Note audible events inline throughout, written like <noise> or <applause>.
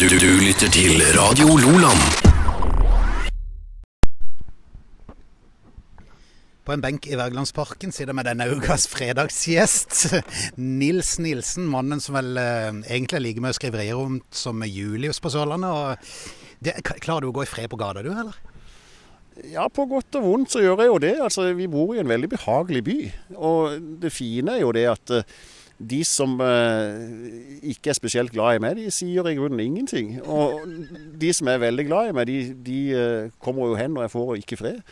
Du, du lytter til Radio Loland. På en benk i Wergelandsparken sitter med denne ukas fredagsgjest. Nils Nilsen, mannen som vel eh, egentlig er like mye skriverier om som Julius på Sørlandet. Og det, klarer du å gå i fred på gata, du, eller? Ja, på godt og vondt så gjør jeg jo det. Altså, Vi bor i en veldig behagelig by. Og det fine er jo det at eh, de som eh, ikke er spesielt glad i meg, de sier i grunnen ingenting. Og de som er veldig glad i meg, de, de eh, kommer jo hen når jeg får ikke fred.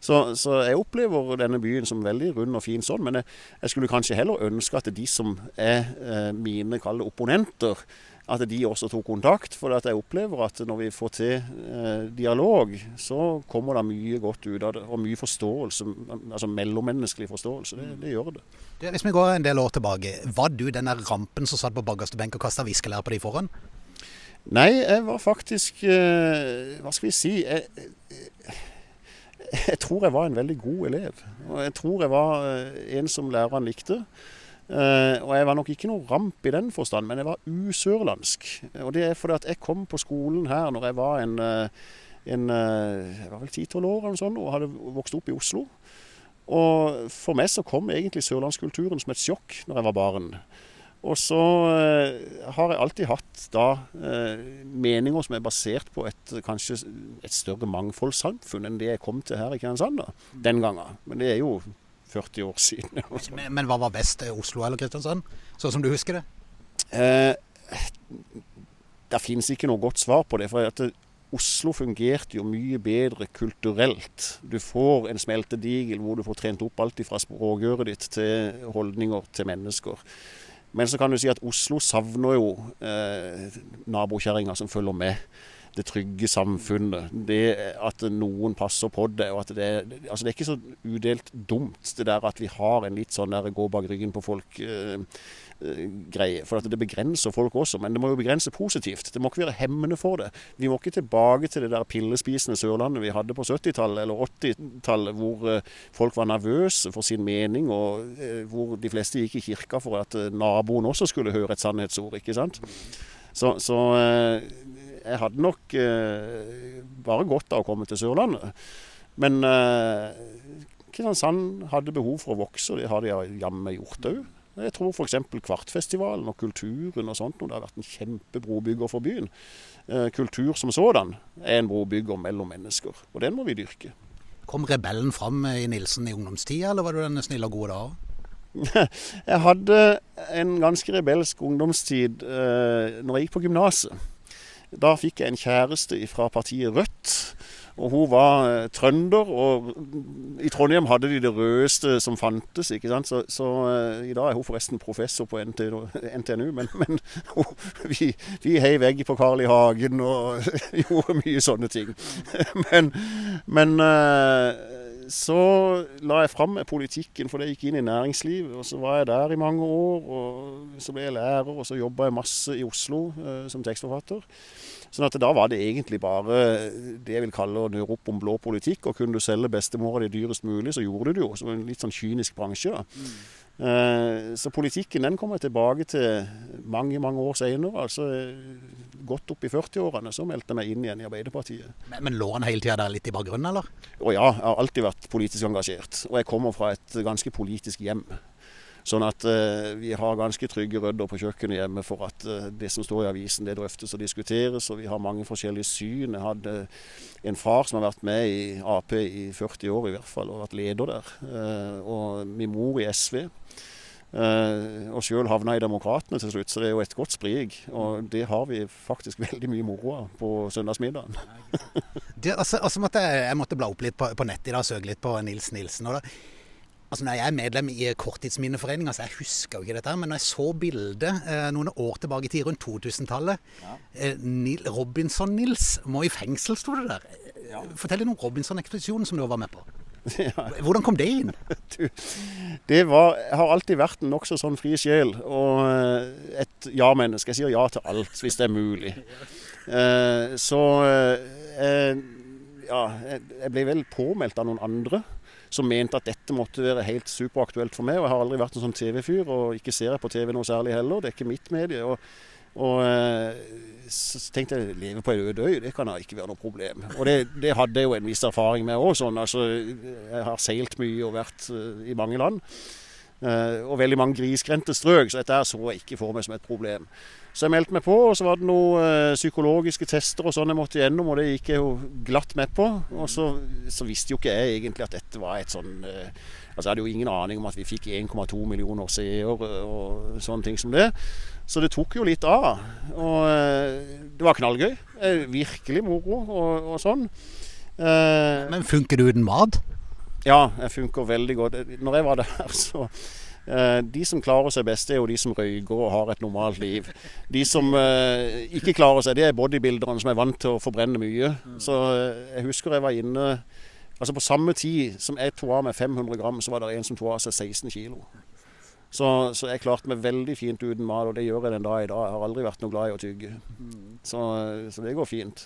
Så, så, jeg opplever denne byen som veldig rund og fin sånn. Men jeg, jeg skulle kanskje heller ønske at de som er eh, mine kalde opponenter, at de også tok kontakt. For jeg opplever at når vi får til eh, dialog, så kommer det mye godt ut av det. Og mye forståelse, altså mellommenneskelig forståelse. Det, det gjør det. Du, hvis vi går en del år tilbake, var du den der rampen som satt på bakerste benk og kasta viskelær på de foran? Nei, jeg var faktisk eh, Hva skal vi si? Jeg, jeg tror jeg var en veldig god elev. Og jeg tror jeg var eh, en som læreren likte. Uh, og jeg var nok ikke noe ramp i den forstand, men jeg var usørlandsk. Og det er fordi at jeg kom på skolen her når jeg var en, eh, en jeg var vel 10-12 år eller sånn, og hadde vokst opp i Oslo. Og for meg så kom egentlig sørlandskulturen som et sjokk når jeg var barn. Og så eh, har jeg alltid hatt da eh, meninger som er basert på et kanskje et større mangfoldssamfunn enn det jeg kom til her i Kristiansand den gangen. Men det er jo 40 år siden. Men, men, hva var best, Oslo eller Kristiansand? Sånn som du husker det? Eh, det finnes ikke noe godt svar på det. for at Oslo fungerte jo mye bedre kulturelt. Du får en smeltedigel hvor du får trent opp alt fra språkøret ditt til holdninger til mennesker. Men så kan du si at Oslo savner jo eh, nabokjerringa som følger med. Det trygge samfunnet. Det at noen passer på det. og at det, altså det er ikke så udelt dumt det der at vi har en litt sånn der gå bak ryggen på folk. Eh, Eh. For det begrenser folk også, men det må jo begrense positivt. Det må ikke være hemmende for det. Vi må ikke tilbake til det der pillespisende Sørlandet vi hadde på 70-tallet eller 80-tallet, hvor eh, folk var nervøse for sin mening, og hvor de fleste gikk i kirka for at naboen også skulle høre et sannhetsord. ikke sant? Så, så jeg hadde nok bare godt av å komme til Sørlandet. Men Kristiansand hadde behov for å vokse, og det har de jammen gjort òg. Jeg tror f.eks. Kvartfestivalen og kulturen og sånt, det har vært en kjempebrobygger for byen. Eh, kultur som sådan er en brobygger mellom mennesker, og den må vi dyrke. Kom rebellen fram i Nilsen i ungdomstida, eller var du den snille og gode da òg? <laughs> jeg hadde en ganske rebelsk ungdomstid eh, når jeg gikk på gymnaset. Da fikk jeg en kjæreste fra partiet Rødt. Og hun var eh, trønder, og i Trondheim hadde de det rødeste som fantes. ikke sant? Så, så eh, i dag er hun forresten professor på NTNU, <laughs> men, men vi, vi hei vegg på Carl I. Hagen og <laughs> gjorde mye sånne ting. <laughs> men, men eh, så la jeg fram politikken, for det gikk inn i næringslivet. Og så var jeg der i mange år, og så ble jeg lærer, og så jobba jeg masse i Oslo eh, som tekstforfatter. Sånn at da var det egentlig bare det jeg vil kalle å nøre opp om blå politikk. Og kunne du selge bestemora di dyrest mulig, så gjorde du det jo. Som en litt sånn kynisk bransje. da. Mm. Eh, så politikken den kommer tilbake til mange mange år senere. Altså godt opp i 40-årene så meldte jeg meg inn igjen i Arbeiderpartiet. Men, men lå han hele tida der litt i bakgrunnen, eller? Å ja, jeg har alltid vært politisk engasjert. Og jeg kommer fra et ganske politisk hjem. Sånn at uh, vi har ganske trygge rødder på kjøkkenet hjemme for at uh, det som står i avisen, det drøftes og diskuteres. Og vi har mange forskjellige syn. Jeg hadde en far som har vært med i Ap i 40 år i hvert fall, og vært leder der. Uh, og min mor i SV. Uh, og sjøl havna i Demokratene til slutt, så det er jo et godt sprik. Og det har vi faktisk <laughs> veldig mye moro av på søndagsmiddagen. <laughs> det, altså, altså måtte jeg, jeg, måtte bla opp litt på, på nettet i dag og søke litt på Nils Nilsen. og da Altså når Jeg er medlem i Korttidsminneforeninga, så jeg husker jo ikke dette. Men når jeg så bildet eh, noen år tilbake i tid, rundt 2000-tallet ja. eh, Robinson-Nils må i fengsel, sto det der. Ja. Fortell litt om Robinson-ekspedisjonen som du var med på. <laughs> Ja. Hvordan kom det inn? <laughs> Du, det var, har alltid vært en nokså sånn fri sjel og eh, et ja-menneske. Jeg sier ja til alt hvis det er mulig. Eh, så eh, ja, jeg ble vel påmeldt av noen andre som mente at dette måtte være helt superaktuelt for meg. og Jeg har aldri vært en sånn TV-fyr, og ikke ser jeg på TV noe særlig heller. Det er ikke mitt medie. og Og så tenkte jeg leve på en øde øy, det kan da ikke være noe problem. Og det, det hadde jeg jo en viss erfaring med òg. Sånn. Altså, jeg har seilt mye og vært i mange land. Og veldig mange grisgrendte strøk, så dette så jeg ikke for meg som et problem. Så jeg meldte meg på, og så var det noen psykologiske tester og sånn jeg måtte gjennom, og det gikk jeg jo glatt med på. Og så, så visste jo ikke jeg egentlig at dette var et sånn Altså Jeg hadde jo ingen aning om at vi fikk 1,2 millioner seere og sånne ting som det. Så det tok jo litt av. Og det var knallgøy. Virkelig moro og, og sånn. Men funker du uten mat? Ja, jeg funker veldig godt. Når jeg var der, <laughs> så de som klarer seg best, er jo de som røyker og har et normalt liv. De som ikke klarer seg, det er bodybuilderne som er vant til å forbrenne mye. Så jeg husker jeg var inne Altså På samme tid som jeg tok av meg 500 gram, så var det en som tok av seg 16 kilo. Så, så, jeg klarte meg veldig fint uten mat, og det gjør jeg den dag i dag. Jeg har aldri vært noe glad i å tygge. Så, så det går fint.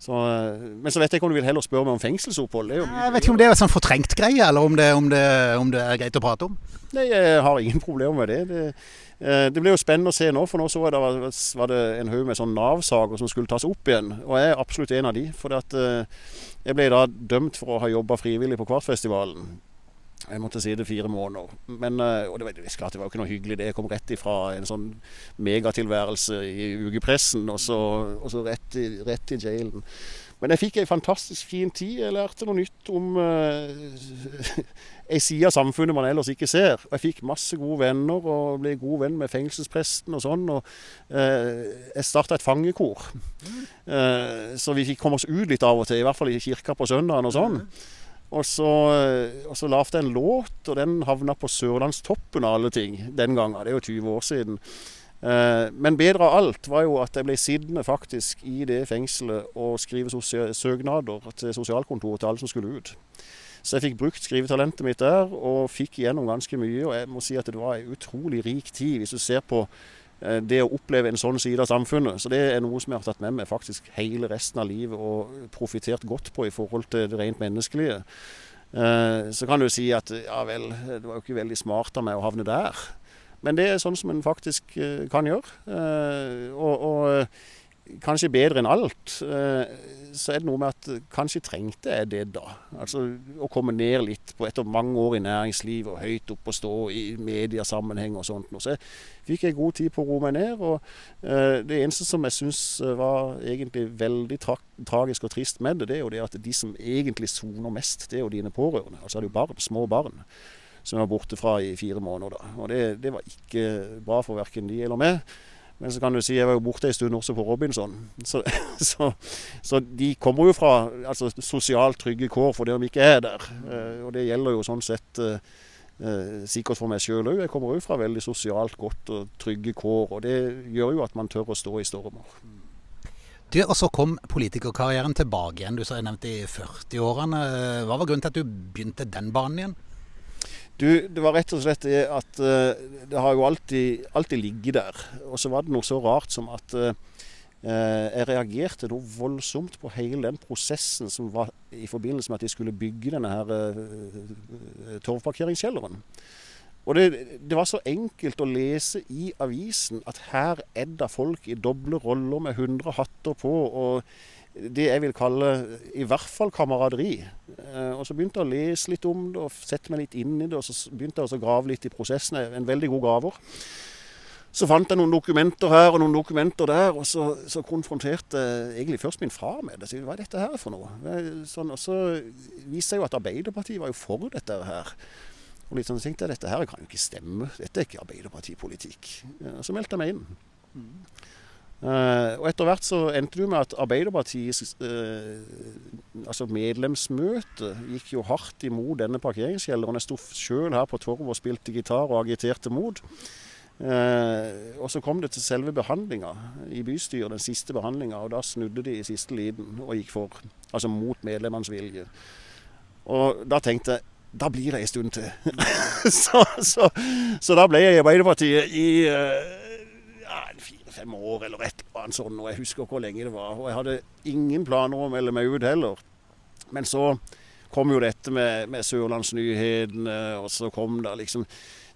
Så, men så vet jeg ikke om du vil heller spørre meg om fengselsopphold. jeg vet ikke om det er en sånn fortrengt greie, eller om det, om, det, om det, er greit å prate om? Nei, jeg har ingen <laughs> problemer med det. det. Det blir jo spennende å se nå, for nå så jeg det var, var det en haug med sånn Nav-saker som skulle tas opp igjen. Og jeg er absolutt en av de. For jeg ble da dømt for å ha jobba frivillig på Kvartfestivalen. Jeg måtte si det fire måneder. Men, og det var, det, klart, det var jo ikke noe hyggelig det. Jeg kom rett ifra en sånn megatilværelse i ukepressen, og så, og så rett, i, rett, i, jailen. Men jeg fikk ei fantastisk fin tid. Jeg lærte noe nytt om <laughs> uh, ei side av samfunnet man ellers ikke ser. Og jeg fikk masse gode venner og ble god venn med fengselspresten og sånn. Og uh, jeg starta et fangekor. Uh, så vi fikk komme oss ut litt av og til, i hvert fall i kirka på søndagen og sånn. Og så, og så lagde jeg en låt, og den havna på Sørlandstoppen av alle ting den gangen. Det er jo 20 år siden. Men bedre av alt var jo at jeg ble sittende faktisk i det fengselet og skrive søknader til sosialkontoret til alle som skulle ut. Så jeg fikk brukt skrivetalentet mitt der, og fikk igjennom ganske mye. Og jeg må si at det var en utrolig rik tid, hvis du ser på det å oppleve en sånn side av samfunnet. Så det er noe som jeg har tatt med meg faktisk hele resten av livet og profitert godt på i forhold til det rent menneskelige. Så kan du si at ja vel, det var jo ikke veldig smart av meg å havne der. Men det er sånn som en faktisk kan gjøre. Og, og kanskje bedre enn alt, så er det noe med at kanskje trengte jeg det da. Altså å komme ned litt på etter mange år i næringsliv og høyt opp og stå i mediasammenheng og sånt. Så fikk jeg god tid på å roe meg ned. Og det eneste som jeg syns var egentlig veldig tra tragisk og trist med det, det er jo det at de som egentlig soner mest, det er jo dine pårørende. Altså er det jo barn, små barn som var borte fra i fire måneder. Og det, det var ikke bra for verken de eller meg. Men så kan du si jeg var jo borte en stund også på Robinson. Så, <laughs> så, så de kommer jo fra altså, sosialt trygge kår fordi de ikke er der. Eh, og det gjelder jo sånn sett eh, sikkert for meg sjøl òg. Jeg kommer jo fra veldig sosialt godt og trygge kår. Og det gjør jo at man tør å stå i stormer. Du, og Så kom politikerkarrieren tilbake igjen. Du sa jeg nevnte i 40-årene. Hva var grunnen til at du begynte den banen igjen? Du, det var rett og slett det at uh, det har jo alltid, alltid ligget der. Og så var det noe så rart som at uh, jeg reagerte noe voldsomt på hele den prosessen som var i forbindelse med at de skulle bygge denne her uh, torvparkeringskjelleren. Og det, det, var så enkelt å lese i avisen at her er det folk i doble roller med 100 hatter på. og det jeg vil kalle i hvert fall kameraderi. Og så begynte jeg å lese litt om det og sette meg litt inn i det. Og så begynte jeg å grave litt i prosessen. En veldig god graver. Så fant jeg noen dokumenter her og noen dokumenter der, og så, så konfronterte jeg egentlig først min far med det. Så, hva er dette her for noe? Sånn, og så viste jeg jo at Arbeiderpartiet var jo for dette her. Og litt sånn, så tenkte jeg dette her kan jo ikke stemme. Dette er ikke Arbeiderpartipolitikk. Og så meldte jeg meg inn. Uh, og etter hvert så endte det med at Arbeiderpartiets uh, altså medlemsmøte gikk jo hardt imot denne parkeringskjelleren. Jeg sto sjøl her på Torv og spilte gitar og agiterte mot. Uh, og så kom det til selve behandlinga i bystyret, den siste behandlinga, og da snudde de i siste liten og gikk for. Altså mot medlemmenes vilje. Og da tenkte jeg da blir det en stund til. <laughs> så, så, så, da ble jeg i Arbeiderpartiet i fire-fem år eller et eller annet sånt. Og jeg husker hvor lenge det var. Og jeg hadde ingen planer om å melde meg ut heller. Men så kom jo dette med, med Sørlandsnyhetene, og så kom det liksom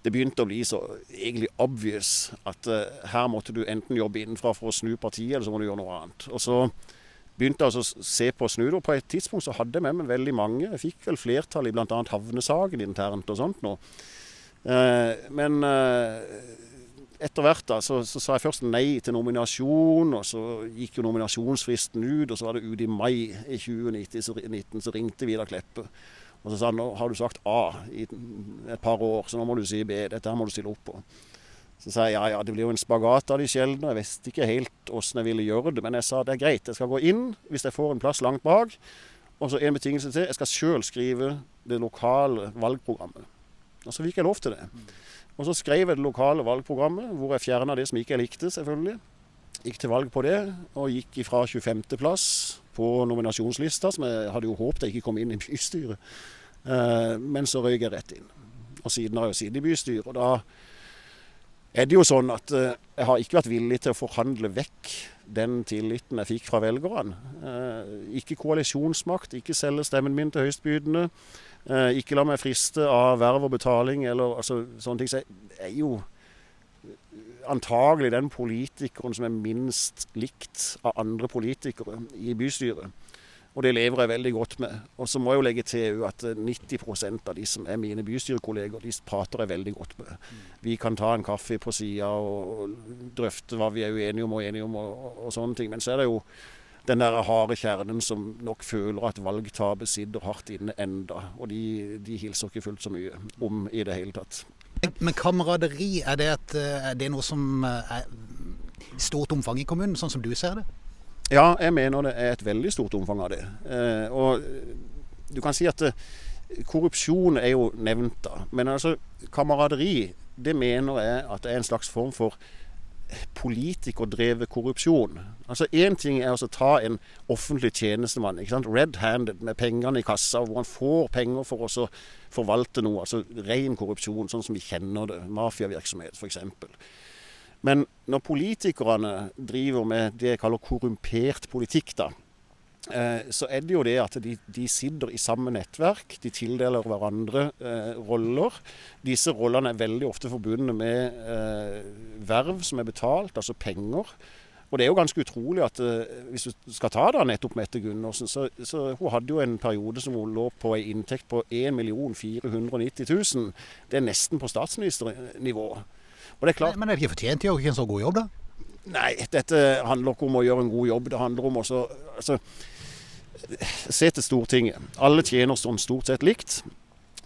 det begynte å bli så egentlig obvious at uh, her måtte du enten jobbe innenfra for å snu partiet, eller så må du gjøre noe annet. Og så begynte jeg altså å se på snudd, og på et tidspunkt så hadde jeg med meg veldig mange. Jeg fikk vel flertall i bl.a. havnesaken internt og sånt nå. Uh, men uh, etter hvert da, så, så, sa jeg først nei til nominasjon, og så gikk jo nominasjonsfristen ut. Og så var det ut i mai i 2019, så, 19, så ringte Vidar Kleppe. Og så sa han nå har du sagt A i et par år, så nå må du si B. Dette her må du stille opp på. Så sa jeg ja ja, det blir jo en spagat av de sjeldne. Jeg visste ikke helt åssen jeg ville gjøre det. Men jeg sa det er greit, jeg skal gå inn hvis jeg får en plass langt bak. Og så en betingelse til. Jeg skal sjøl skrive det lokale valgprogrammet. Og så fikk jeg lov til det. Og så skrev jeg det lokale valgprogrammet, hvor jeg fjerna det som ikke jeg likte, selvfølgelig. Gikk til valg på det, og gikk ifra 25.-plass på nominasjonslista, som jeg hadde jo håpet jeg ikke kom inn i bystyret. Eh, men så røyk jeg rett inn. Og siden har jeg jo sittet i bystyret. Og da er det jo sånn at eh, jeg har ikke vært villig til å forhandle vekk den tilliten jeg fikk fra velgerne. Eh, ikke koalisjonsmakt, ikke selge stemmen min til høystbydende. Ikke la meg friste av verv og betaling eller altså, sånne ting. Så jeg er jo antagelig den politikeren som er minst likt av andre politikere i bystyret. Og det lever jeg veldig godt med. Og så må jeg jo legge til at 90 av de som er mine bystyrekolleger, de prater jeg veldig godt med. Vi kan ta en kaffe på sida og drøfte hva vi er uenige om og enige om og, og, sånne ting. Men så er det jo den der harde kjernen som nok føler at valgtapet sitter hardt inne enda. Og de, de hilser ikke fullt så mye om i det hele tatt. Men kameraderi, er det, et, eh, er det noe som eh, er stort omfang i kommunen, sånn som du ser det? Ja, jeg mener det er et veldig stort omfang av det. Eh, og du kan si at korrupsjon er jo nevnt, da. Men altså, kameraderi, det mener jeg at det er en slags form for politikerdrevet korrupsjon. Altså Én ting er å ta en offentlig tjenestemann red-handed med pengene i kassa, hvor han får penger for å forvalte noe. altså Ren korrupsjon, sånn som vi kjenner det. Mafiavirksomhet, f.eks. Men når politikerne driver med det jeg kaller korrumpert politikk, da, så er det jo det at de, de, sitter i samme nettverk. De tildeler hverandre eh, roller. Disse rollene er veldig ofte forbundet med eh, verv som er betalt, altså penger. Og det er jo ganske utrolig at eh, hvis du skal ta da nettopp Mette Gundersen, så, så hun hadde jo en periode som hun lå på en inntekt på 1 490 000. Det er nesten på statsministernivå. Og det er klart, men, men er det ikke fortjent? Gjør ikke en så god jobb, da? Nei, dette handler ikke om å gjøre en god jobb. Det handler om også altså, Se til Stortinget. Alle tjener sånn stort sett likt.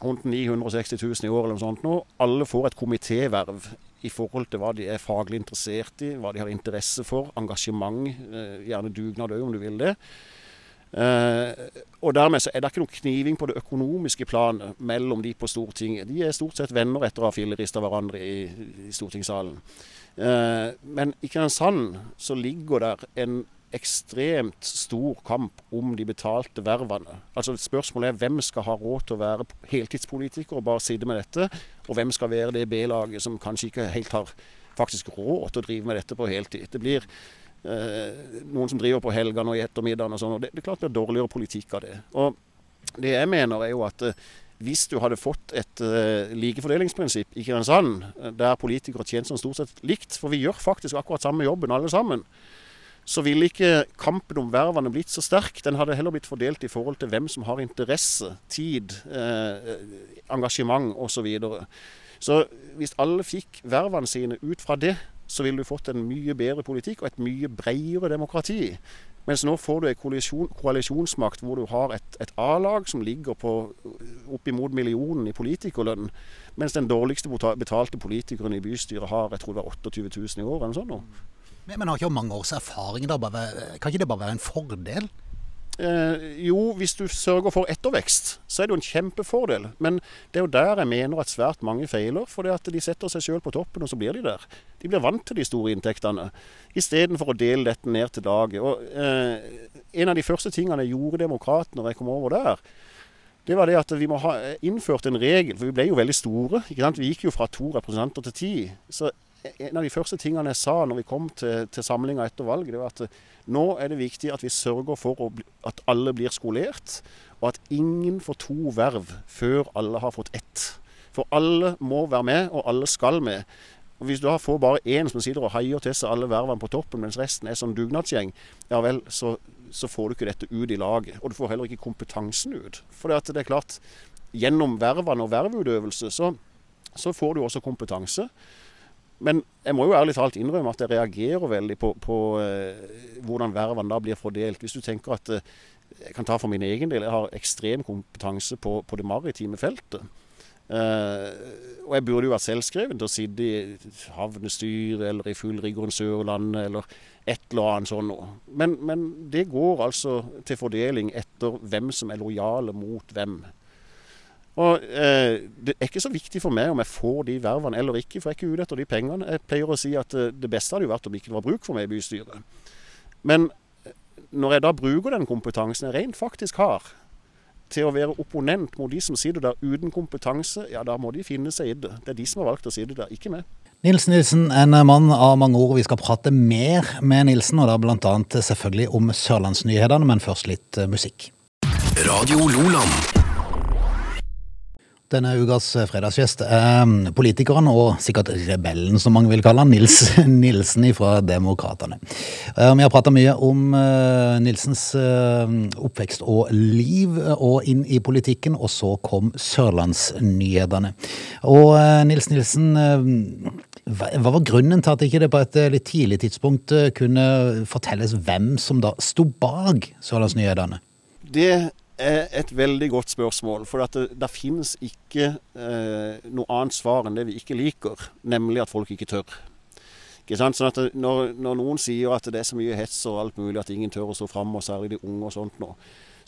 Rundt 960 000 i år eller noe sånt nå. Alle får et komitéverv i forhold til hva de er faglig interessert i, hva de har interesse for. Engasjement. Eh, gjerne dugnad òg, om du vil det. Uh, og dermed så er det ikke noe kniving på det økonomiske planet mellom de på Stortinget. De er stort sett venner etter å ha fillerista hverandre i, i stortingssalen. Uh, men i Kristiansand så ligger der en ekstremt stor kamp om de betalte vervene. Altså Spørsmålet er hvem skal ha råd til å være heltidspolitiker og bare sitte med dette, og hvem skal være det B-laget som kanskje ikke helt har faktisk råd til å drive med dette på heltid. Det blir eh, noen som driver på helgene og i ettermiddagen og sånn, og det, det, er klart det blir dårligere politikk av det. Og det jeg mener er jo at eh, hvis du hadde fått et uh, likefordelingsprinsipp i Kristiansand, der politikere tjener som stort sett likt, for vi gjør faktisk akkurat samme jobben alle sammen, så ville ikke kampen om vervene blitt så sterk. Den hadde heller blitt fordelt i forhold til hvem som har interesse, tid, eh, engasjement osv. Så, videre. så hvis alle fikk vervene sine ut fra det, så ville du fått en mye bedre politikk og et mye bredere demokrati. Mens nå får du en koalisjon, koalisjonsmakt hvor du har et, et A-lag som ligger på oppimot millionen i politikerlønn, mens den dårligste betalte politikeren i bystyret har jeg tror det var 28 000 i året. eller sånn men, men har ikke mange års erfaring da? Kan ikke det bare være en fordel? Eh, jo, hvis du sørger for ettervekst, så er det jo en kjempefordel. Men det er jo der jeg mener at svært mange feiler. For det at de setter seg sjøl på toppen, og så blir de der. De blir vant til de store inntektene. Istedenfor å dele dette ned til dagen. Og eh, En av de første tingene jeg gjorde demokrat når jeg kom over der, det var det at vi må ha innført en regel. For vi ble jo veldig store. Vi gikk jo fra to representanter til ti. Så en av de første tingene jeg sa når vi kom til, til samlinga etter valget, det var at eh, nå er det viktig at vi sørger for bli, at alle blir skolert, og at ingen får to verv før alle har fått ett. For alle må være med, og alle skal med. Og Hvis du har får bare én som sitter og haier til seg alle vervene på toppen, mens resten er sånn dugnadsgjeng, ja vel, så, så, får du ikke dette ut i laget. Og du får heller ikke kompetansen ut. For det er klart, gjennom vervene og verveutøvelse så, så får du også kompetanse. Men jeg må jo ærlig talt innrømme at jeg reagerer veldig på, på eh, hvordan vervene da blir fordelt. Hvis du tenker at eh, Jeg kan ta for min egen del. Jeg har ekstrem kompetanse på, på det maritime feltet. Uh, og jeg burde jo vært selvskreven til å sitte i havnestyret eller i fullriggeren Sørlandet eller et eller annet sånt noe. Men, men, det går altså til fordeling etter hvem som er lojale mot hvem. Og eh, Det er ikke så viktig for meg om jeg får de vervene eller ikke, for jeg er ikke ute etter de pengene. Jeg pleier å si at uh, det beste hadde jo vært om det ikke var bruk for meg i bystyret. Men når jeg da bruker den kompetansen jeg rent faktisk har, til å være opponent mot de som sitter der uten kompetanse, ja da må de finne seg i det. Det er de som har valgt å sitte der, ikke meg. Nils Nilsen, en mann av mange ord. Vi skal prate mer med Nilsen, og da bl.a. selvfølgelig om Sørlandsnyhetene, men først litt eh, musikk. Radio Loland. Denne ukas fredagsgjest er politikeren, og sikkert rebellen, som mange vil kalle han, Nils <laughs> Nilsen fra Demokratene. Eh, vi har prata mye om eh, Nilsens eh, oppvekst og liv, og inn i politikken, og så kom Sørlandsnyhetene. Og Nils Nilsen, hva var grunnen til at ikke det på et litt tidlig tidspunkt kunne fortelles hvem som da sto bak Sørlandsnyhetene? Det er et veldig godt spørsmål. For det, det finnes ikke eh, noe annet svar enn det vi ikke liker, nemlig at folk ikke tør. Ikke sant? Sånn at når, når, noen sier at det er så mye hets og alt mulig at ingen tør å stå fram, og særlig de unge og sånt nå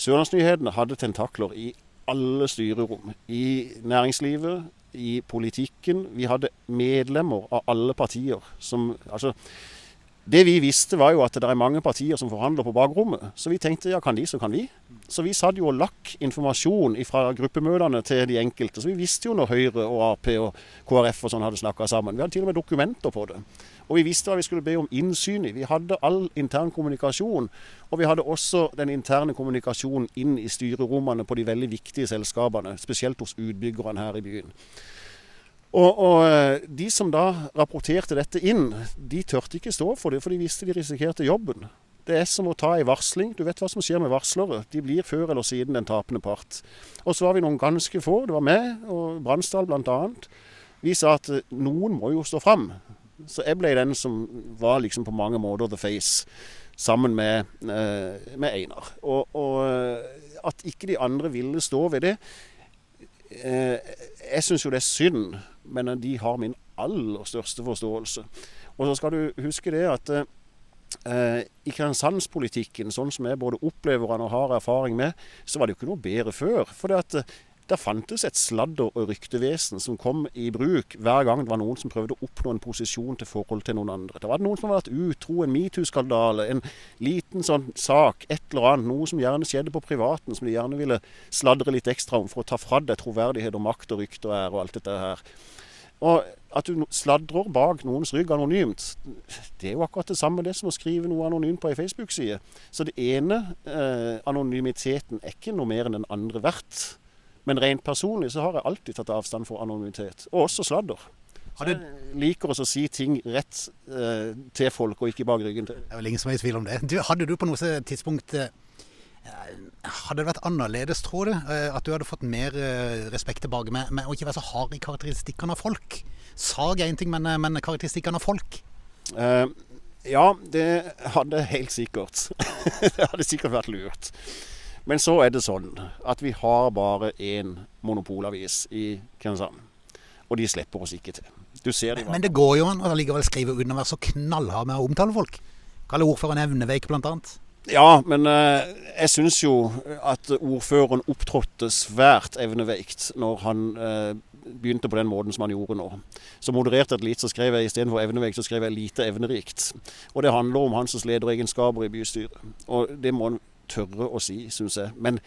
Sørlandsnyhetene hadde tentakler i alle styrerom. I næringslivet, i politikken. Vi hadde medlemmer av alle partier som altså, det vi visste, var jo at det er mange partier som forhandler på bakrommet. Så vi tenkte ja, kan de, så kan vi. Så vi satt jo og lakk informasjon fra gruppemøtene til de enkelte. Så vi visste jo når Høyre og Ap og KrF og sånn hadde snakka sammen. Vi hadde til og med dokumenter på det. Og vi visste hva vi skulle be om innsyn i. Vi hadde all intern kommunikasjon. Og vi hadde også den interne kommunikasjonen inn i styrerommene på de veldig viktige selskapene. Spesielt hos utbyggerne her i byen. Og, og, eh, De som da rapporterte dette inn, de tørte ikke stå for det, for de visste de risikerte jobben. Det er som å ta ei varsling. Du vet hva som skjer med varslere. De blir før eller siden den tapende part. Og så var vi noen ganske få. Det var meg og Bransdal bl.a. Vi sa at eh, noen må jo stå fram. Så jeg ble den som var liksom på mange måter the face, sammen med, eh, med Einar. Og, og at ikke de andre ville stå ved det Jeg syns jo det er synd men de har min aller største forståelse. Og så skal du huske det at eh, i Kristiansandspolitikken, sånn som jeg både opplever den og har erfaring med, så var det jo ikke noe bedre før. For det at det fantes et sladder- og ryktevesen som kom i bruk hver gang det var noen som prøvde å oppnå en posisjon til forhold til noen andre. Det var noen som hadde vært utro, en metoo-skandale, en liten sånn sak, et eller annet. Noe som gjerne skjedde på privaten, som de gjerne ville sladre litt ekstra om for å ta fra deg troverdighet og makt og rykte og ære og alt dette her. Og at du sladrer bak noens rygg anonymt, det er jo akkurat det samme det som å skrive noe anonymt på ei Facebook-side. Så det ene, eh, anonymiteten, er ikke noe mer enn den andre verdt. Men rent personlig så har jeg alltid tatt avstand for anonymitet, og også sladder. Så jeg liker også å si ting rett eh, til folk, og ikke bak ryggen til. Det er vel ingen som er i tvil om det. Du, hadde du på noe tidspunkt eh, hadde det vært annerledes, tror du? Eh, at du hadde fått mer eh, respekt tilbake med, med å ikke være så hard i karakteristikkene av folk? Sag er én ting, men, eh, men karakteristikkene av folk? Ja, det hadde helt sikkert. <laughs> det hadde sikkert vært lurt. Men så er det sånn at vi har bare én monopolavis i Kristiansand. Og de slipper oss ikke til. Du ser de Men det går jo an å likevel skrive uten å være så knallhard med å omtale folk. Kalle ordføreren evneveik, annet. Ja, men eh, jeg syns jo at ordføreren opptrådte svært evneveikt når han eh, begynte på den måten som han gjorde nå. Så modererte jeg litt, så skrev jeg istedenfor evneveikt, så skrev jeg lite evnerikt. Og det handler om hans lederegenskaper i bystyret. Og det må han tørre å si, syns jeg. Men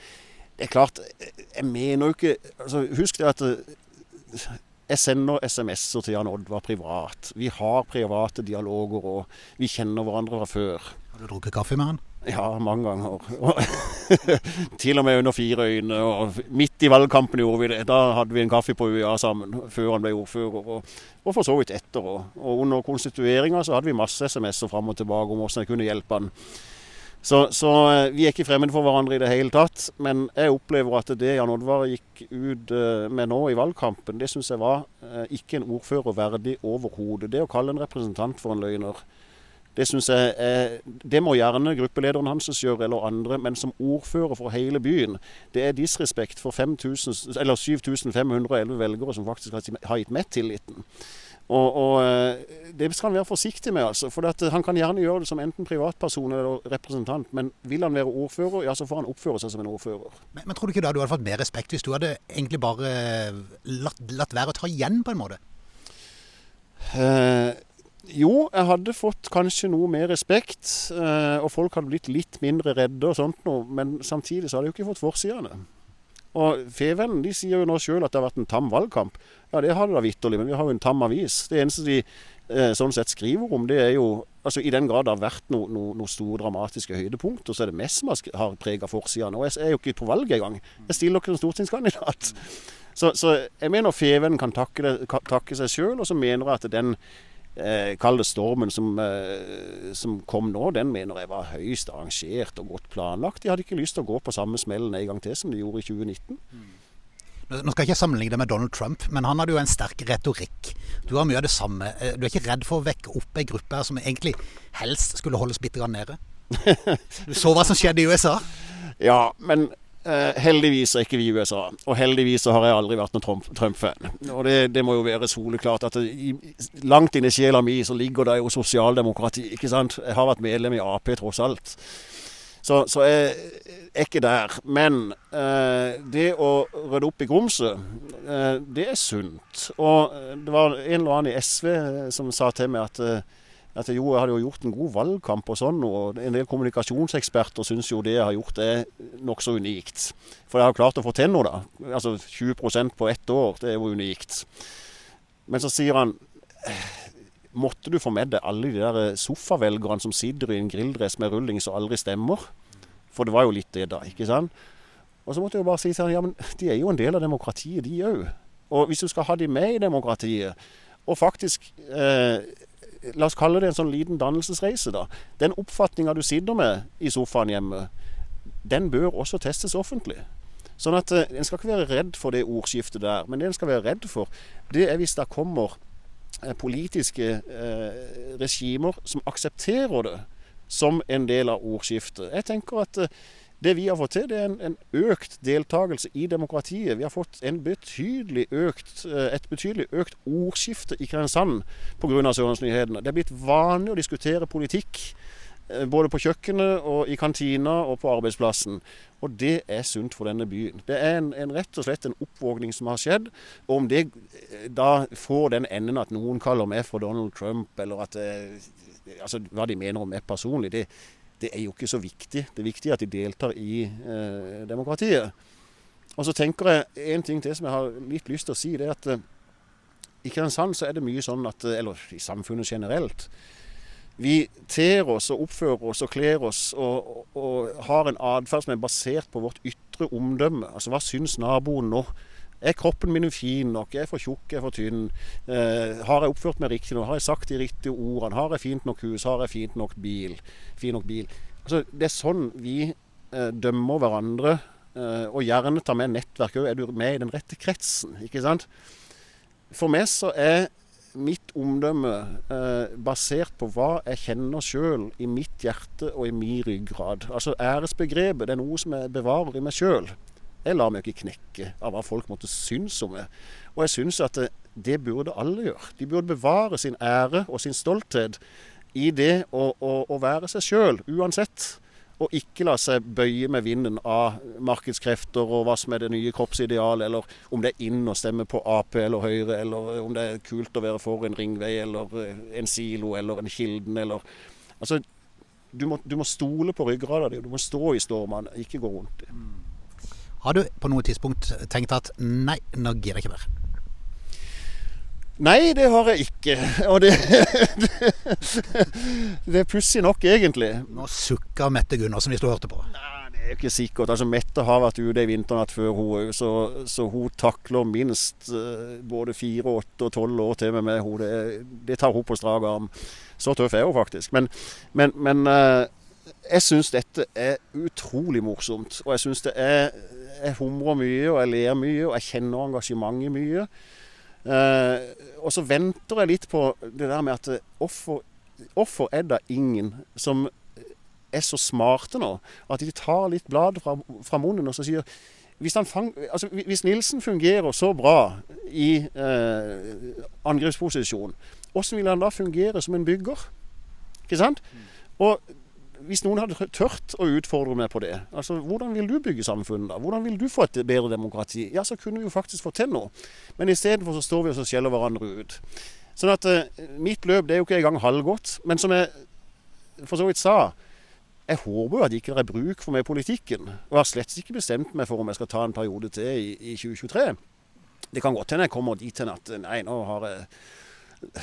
det er klart, jeg mener jo ikke altså, Husk det at eh, jeg sender SMS-er til Jan Oddvar privat. Vi har private dialoger, og vi kjenner hverandre fra før. Har du drukket kaffe med han? Ja, mange ganger. <laughs> Til og med under fire øyne. Og midt i valgkampen gjorde vi det. Da hadde vi en kaffe på UiA sammen før han ble ordfører. Og, og for så vidt etter. Og, og under konstitueringa så hadde vi masse SMS-er fram og tilbake om hvordan jeg kunne hjelpe han. Så, så, eh, vi er ikke fremmede for hverandre i det hele tatt. Men jeg opplever at det Jan Oddvar gikk ut eh, med nå i valgkampen, det syns jeg var eh, ikke en ordfører verdig overhodet. Det å kalle en representant for en løgner det synes jeg er, det må gjerne gruppelederen hans gjøre, eller andre. Men som ordfører for hele byen, det er disrespekt for 7511 velgere som faktisk har gitt meg tilliten. Og, og, eh, Det skal han være forsiktig med. altså, for Han kan gjerne gjøre det som enten privatperson eller representant, men vil han være ordfører, ja, så får han oppføre seg som en ordfører. Men, men tror du ikke da du hadde fått mer respekt hvis du hadde egentlig bare latt, latt være å ta igjen, på en måte? Eh, jo, jeg hadde fått kanskje noe mer respekt, eh, og folk hadde blitt litt mindre redde og sånt noe, men samtidig så hadde jeg jo ikke fått forsidene. Og Fevennen de sier jo nå sjøl at det har vært en tam valgkamp. Ja, det har det da vitterlig, men vi har jo en tam avis. Det eneste de eh, sånn sett skriver om, det er jo altså I den grad det har vært noen no, no store dramatiske høydepunkter, så er det mest som har prega forsidene. Og jeg er jo ikke på valg engang. Jeg stiller ikke som stortingskandidat. Så, så jeg mener Feven kan takke, det, takke seg sjøl, og så mener jeg at den eh, kalde stormen som, eh, som, kom nå, den mener jeg var høyst arrangert og godt planlagt. De hadde ikke lyst til å gå på samme smellen en gang til som de gjorde i 2019. Nå skal jeg ikke sammenligne det med Donald Trump, men han hadde jo en sterk retorikk. Du har mye av det samme. Eh, du er ikke redd for å vekke opp ei gruppe her som egentlig helst skulle holdes bitte grann nede? <laughs> Du så hva som skjedde i USA? Ja, men Uh, heldigvis er ikke vi i USA, og heldigvis har jeg aldri vært noen Trump-fan. Og det, det, må jo være soleklart at det, langt inn i sjela mi så ligger det jo sosialdemokrati. ikke sant? Jeg har vært medlem i Ap tross alt. Så, så jeg er ikke der. Men eh, det å rydde opp i grumset, eh, det er sunt. Og eh, det var en eller annen i SV eh, som sa til meg at eh, at jo, jeg hadde jo gjort en god valgkamp og sånn, og en del kommunikasjonseksperter syns jo det jeg har gjort er nokså unikt. For jeg har klart å få til noe, da. Altså 20% på ett år, det er jo unikt. Men så sier han Måtte du få med deg alle de der sofavelgerne som sitter i en grilldress med rullings og aldri stemmer? For det var jo litt det, da. ikke sant? Og så måtte jeg jo bare si sånn, ja, men de er jo en del av demokratiet, de òg. Og hvis du skal ha de med i demokratiet, og faktisk eh, La oss kalle det en sånn liten dannelsesreise, da. Den oppfatninga du sitter med i sofaen hjemme, den bør også testes offentlig. Sånn at eh, En skal ikke være redd for det ordskiftet der, men det en skal være redd for, det er hvis det kommer politiske uh, regimer som aksepterer det som en del av ordskiftet. Jeg tenker at det vi har fått til, det er en, en, økt deltakelse i demokratiet. Vi har fått betydelig økt, eh, et betydelig økt ordskifte i Kristiansand pga. Sørlandsnyhetene. Det er blitt vanlig å diskutere politikk. Eh, både på kjøkkenet, og i kantina og på arbeidsplassen. Og det er sunt for denne byen. Det er en, en rett og slett en oppvåkning som har skjedd. Og om det eh, da får den enden at noen kaller meg for Donald Trump, eller at altså, hva de mener om meg personlig, det, det er jo ikke så viktig. Det er viktig at de deltar i eh, demokratiet. Og så tenker jeg en ting til som jeg har litt lyst til å si. det er at eh, I Kristiansand så er det mye sånn at, eh, eller i samfunnet generelt Vi ter oss og oppfører oss og kler oss og, og, og har en atferd som er basert på vårt ytre omdømme. Altså hva syns naboen nå? Er kroppen min fin nok? Er jeg for tjukk? Er jeg for tynn? Eh, har jeg oppført meg riktig nå? Har jeg sagt de riktige ordene? Har jeg fint nok hus? Har jeg fint nok bil? Fin nok bil? Altså, det er sånn vi eh, dømmer hverandre, eh, og gjerne tar med nettverk òg. Er du med i den rette kretsen? Ikke sant? For meg så er mitt omdømme eh, basert på hva jeg kjenner sjøl i mitt hjerte og i min ryggrad. Altså æresbegrepet det er noe som jeg bevarer i meg sjøl. Jeg lar meg ikke knekke av hva folk måtte synes om meg. Og jeg syns at det, det, burde alle gjøre. De burde bevare sin ære og sin stolthet i det å, å, å være seg sjøl, uansett. Og ikke la seg bøye med vinden av markedskrefter og hva som er det nye kroppsidealet, eller om det er inn å stemme på Ap eller Høyre, eller om det er kult å være for en ringvei eller en silo eller en Kilden eller Altså, du må, du må stole på ryggrada di, du må stå i stormene, ikke gå rundt i. Har du på noe tidspunkt tenkt at nei, nå gidder jeg ikke mer? Nei, det har jeg ikke. <laughs> Og det, det, <laughs> det er pussig nok, egentlig. Nå sukker Mette Gundersen hvis du hørte på. Nei, det er ikke sikkert. Altså, Mette har vært ute i vinternatt før, hun òg, så, så, hun takler minst uh, både fire, åtte og tolv år til med meg. Hun, det, det, tar hun på strak arm. Så tøff er hun faktisk. Men, men, men uh, jeg syns dette er utrolig morsomt. Og jeg syns det er Jeg humrer mye, og jeg ler mye, og jeg kjenner engasjementet mye. Uh, og så venter jeg litt på det der med at hvorfor, hvorfor er det ingen som er så smarte nå at de tar litt blad fra, fra munnen og så sier hvis, fang, altså, hvis, Nilsen fungerer så bra i eh, angrepsposisjon, hvordan vil han da fungere som en bygger? Ikke sant? Og hvis noen hadde tørt å utfordre meg på det, altså hvordan vil du bygge samfunnet da? Hvordan vil du få et bedre demokrati? Ja, så kunne vi jo faktisk få til noe. Men istedenfor så står vi og skjeller hverandre ut. Sånn at eh, mitt løp det er jo ikke engang halvgodt. Men som jeg for så vidt sa, jeg håper jo at ikke det er bruk for meg i politikken. Og har slett ikke bestemt meg for om jeg skal ta en periode til i, i 2023. Det kan godt hende jeg kommer dit hen at nei, nå har jeg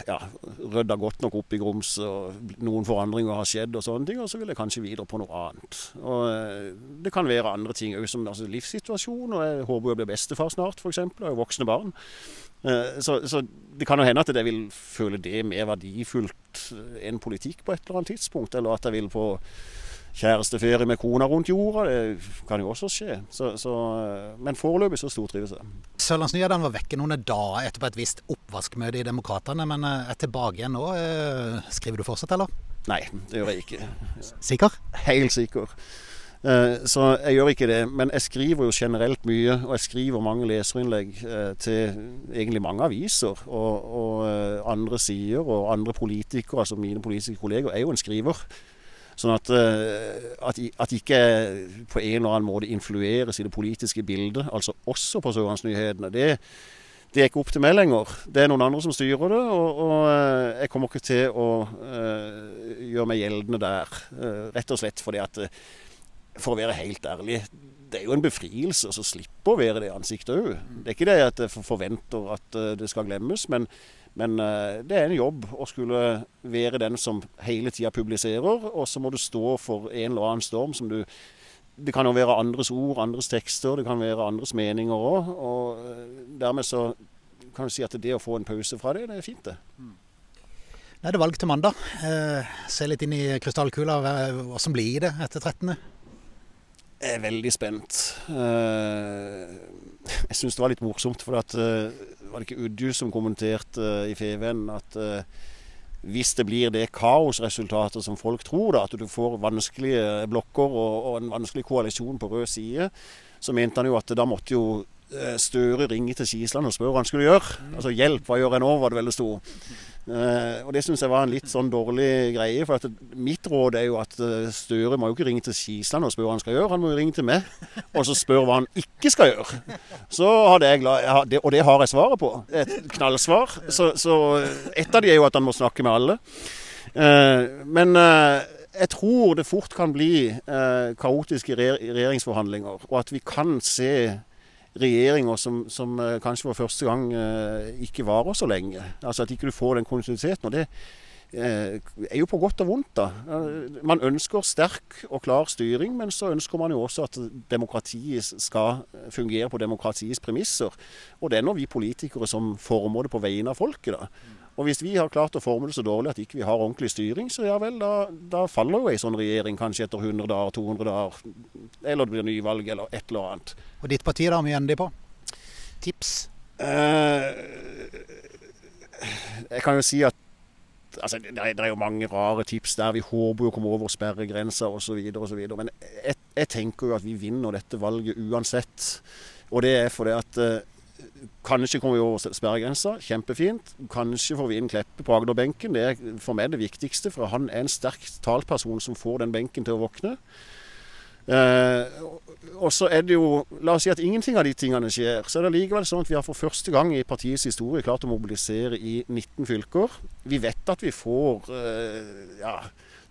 ja, rydda godt nok opp i grums, og noen forandringer har skjedd og sånne ting, og så vil jeg kanskje videre på noe annet. Og eh, Det kan være andre ting òg, som altså, livssituasjon, og jeg håper jeg blir bestefar snart, f.eks. Jeg har voksne barn. Eh, så, så, det kan jo hende at jeg vil føle det mer verdifullt enn politikk på et eller annet tidspunkt, eller at jeg vil på kjæresteferie med kona rundt jorda. Det kan jo også skje. Så, så, men foreløpig så stortrives jeg. Sørlandsnyhetene var vekke noen dager etterpå et visst oppvaskmøte i Demokratene, men eh, er tilbake igjen nå. Eh, skriver du fortsatt, eller? Nei, det gjør jeg ikke. Sikker? Helt sikker. Eh, så jeg gjør ikke det. Men jeg skriver jo generelt mye, og jeg skriver mange leserinnlegg til egentlig mange aviser. Og, og andre sider, og andre politikere, altså mine politiske kolleger, er jo en skriver. Sånn at, eh, at, at ikke på en eller annen måte influeres i det politiske bildet, altså også på Sørlandsnyhetene. Det, det er ikke opp til meg lenger. Det er noen andre som styrer det, og, og eh, jeg kommer ikke til å uh, gjøre meg gjeldende der. Uh, rett og slett fordi at For å være helt ærlig, det er jo en befrielse å slippe å være det ansiktet òg. Det er ikke det jeg forventer at det skal glemmes, men men uh, det er en jobb å skulle være den som hele tida publiserer, og så må du stå for en eller annen storm som du Det kan jo være andres ord, andres tekster, det kan være andres meninger òg. Og uh, dermed så kan du si at det å få en pause fra det, det er fint, det. Mm. Nå er det valg til mandag. Eh, se litt inn i krystallkula. Hva som blir det etter 13.? Jeg er veldig spent. <laughs> Jeg syns det var litt morsomt, for at var det ikke Udju som kommenterte uh, i FVN at uh, hvis det blir det kaosresultatet som folk tror, da, at du får vanskelige blokker og, og, en vanskelig koalisjon på rød side, så mente han jo at da måtte jo Støre ringe til Skisland og spørre hva han skulle gjøre. Altså hjelp, hva gjør jeg nå, var det veldig det sto. Uh, og Det syns jeg var en litt sånn dårlig greie. For mitt råd er jo at uh, Støre må jo ikke ringe til Skisland og spørre hva han skal gjøre. Han må jo ringe til meg og så spørre hva han ikke skal gjøre. Så hadde jeg det, Og det har jeg svaret på. Et knallsvar. Så, så et av de er jo at han må snakke med alle. Uh, men jeg tror det fort kan bli kaotiske regjeringsforhandlinger, og at vi kan se regjeringer som, som, eh, kanskje for første gang eh, ikke varer så lenge. Altså At ikke du får den kontinuiteten. og det eh, er jo på godt og vondt. da. Man ønsker sterk og klar styring, men så ønsker man jo også at demokratiet skal fungere på demokratiets premisser. Og det er nå vi politikere som former det på vegne av folket. da. Og hvis vi har klart å forme det så dårlig at ikke vi har ordentlig styring, så ja vel, da, da faller jo ei sånn regjering kanskje etter 100 dager, 200 dager. Eller det blir nyvalg, eller et eller annet. Og ditt parti, da, mye ender de på? Tips? Eh, jeg kan jo si at altså, det, er, det er jo mange rare tips der. Vi håper jo å komme over sperregrensa osv. osv. Men jeg, jeg tenker jo at vi vinner dette valget uansett. Og det er fordi at eh, Kanskje kommer vi over sperregrensa, kjempefint. Kanskje får vi inn Kleppe på Agderbenken. Det er for meg det viktigste, for han er en sterk talperson som får den benken til å våkne. Eh, og så er det jo La oss si at ingenting av de tingene skjer. Så er det likevel sånn at vi har for første gang i partiets historie klart å mobilisere i 19 fylker. Vi vet at vi får eh, ja,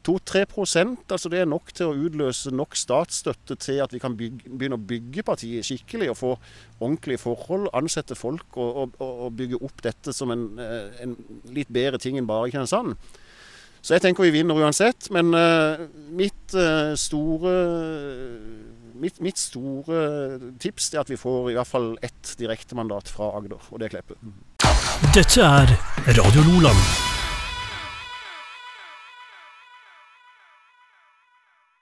2-3% altså det er nok til å utløse nok statsstøtte til at vi kan bygge, begynne å bygge partiet skikkelig og få ordentlige forhold, ansette folk og, og, og bygge opp dette som en, eh, en, litt bedre ting enn bare Kristiansand. Så jeg tenker vi vinner uansett. Men uh, mitt uh, store mitt, mitt, store tips er at vi får i hvert fall ett direktemandat fra Agder, og det er Kleppe. Dette er Radio Loland.